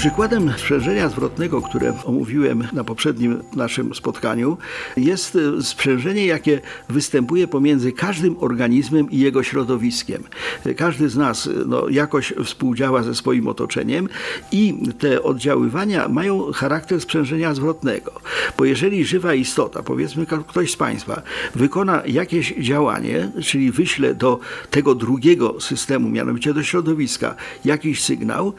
Przykładem sprzężenia zwrotnego, które omówiłem na poprzednim naszym spotkaniu, jest sprzężenie, jakie występuje pomiędzy każdym organizmem i jego środowiskiem. Każdy z nas no, jakoś współdziała ze swoim otoczeniem i te oddziaływania mają charakter sprzężenia zwrotnego. Bo jeżeli żywa istota, powiedzmy ktoś z Państwa, wykona jakieś działanie, czyli wyśle do tego drugiego systemu, mianowicie do środowiska, jakiś sygnał,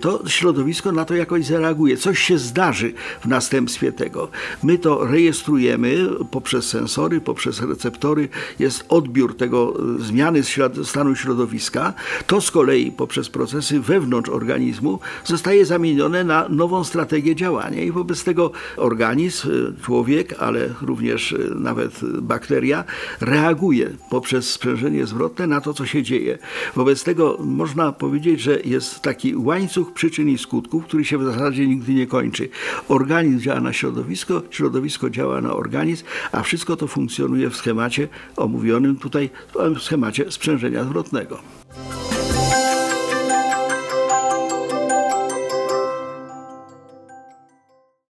to środowisko na to jakoś zareaguje. Coś się zdarzy w następstwie tego. My to rejestrujemy poprzez sensory, poprzez receptory. Jest odbiór tego e, zmiany stanu środowiska. To z kolei poprzez procesy wewnątrz organizmu zostaje zamienione na nową strategię działania i wobec tego organizm, e, człowiek, ale również e, nawet bakteria reaguje poprzez sprzężenie zwrotne na to, co się dzieje. Wobec tego można powiedzieć, że jest taki łańcuch przyczyn i skutków, który się w zasadzie nigdy nie kończy. Organizm działa na środowisko, środowisko działa na organizm, a wszystko to funkcjonuje w schemacie omówionym tutaj, w schemacie sprzężenia zwrotnego.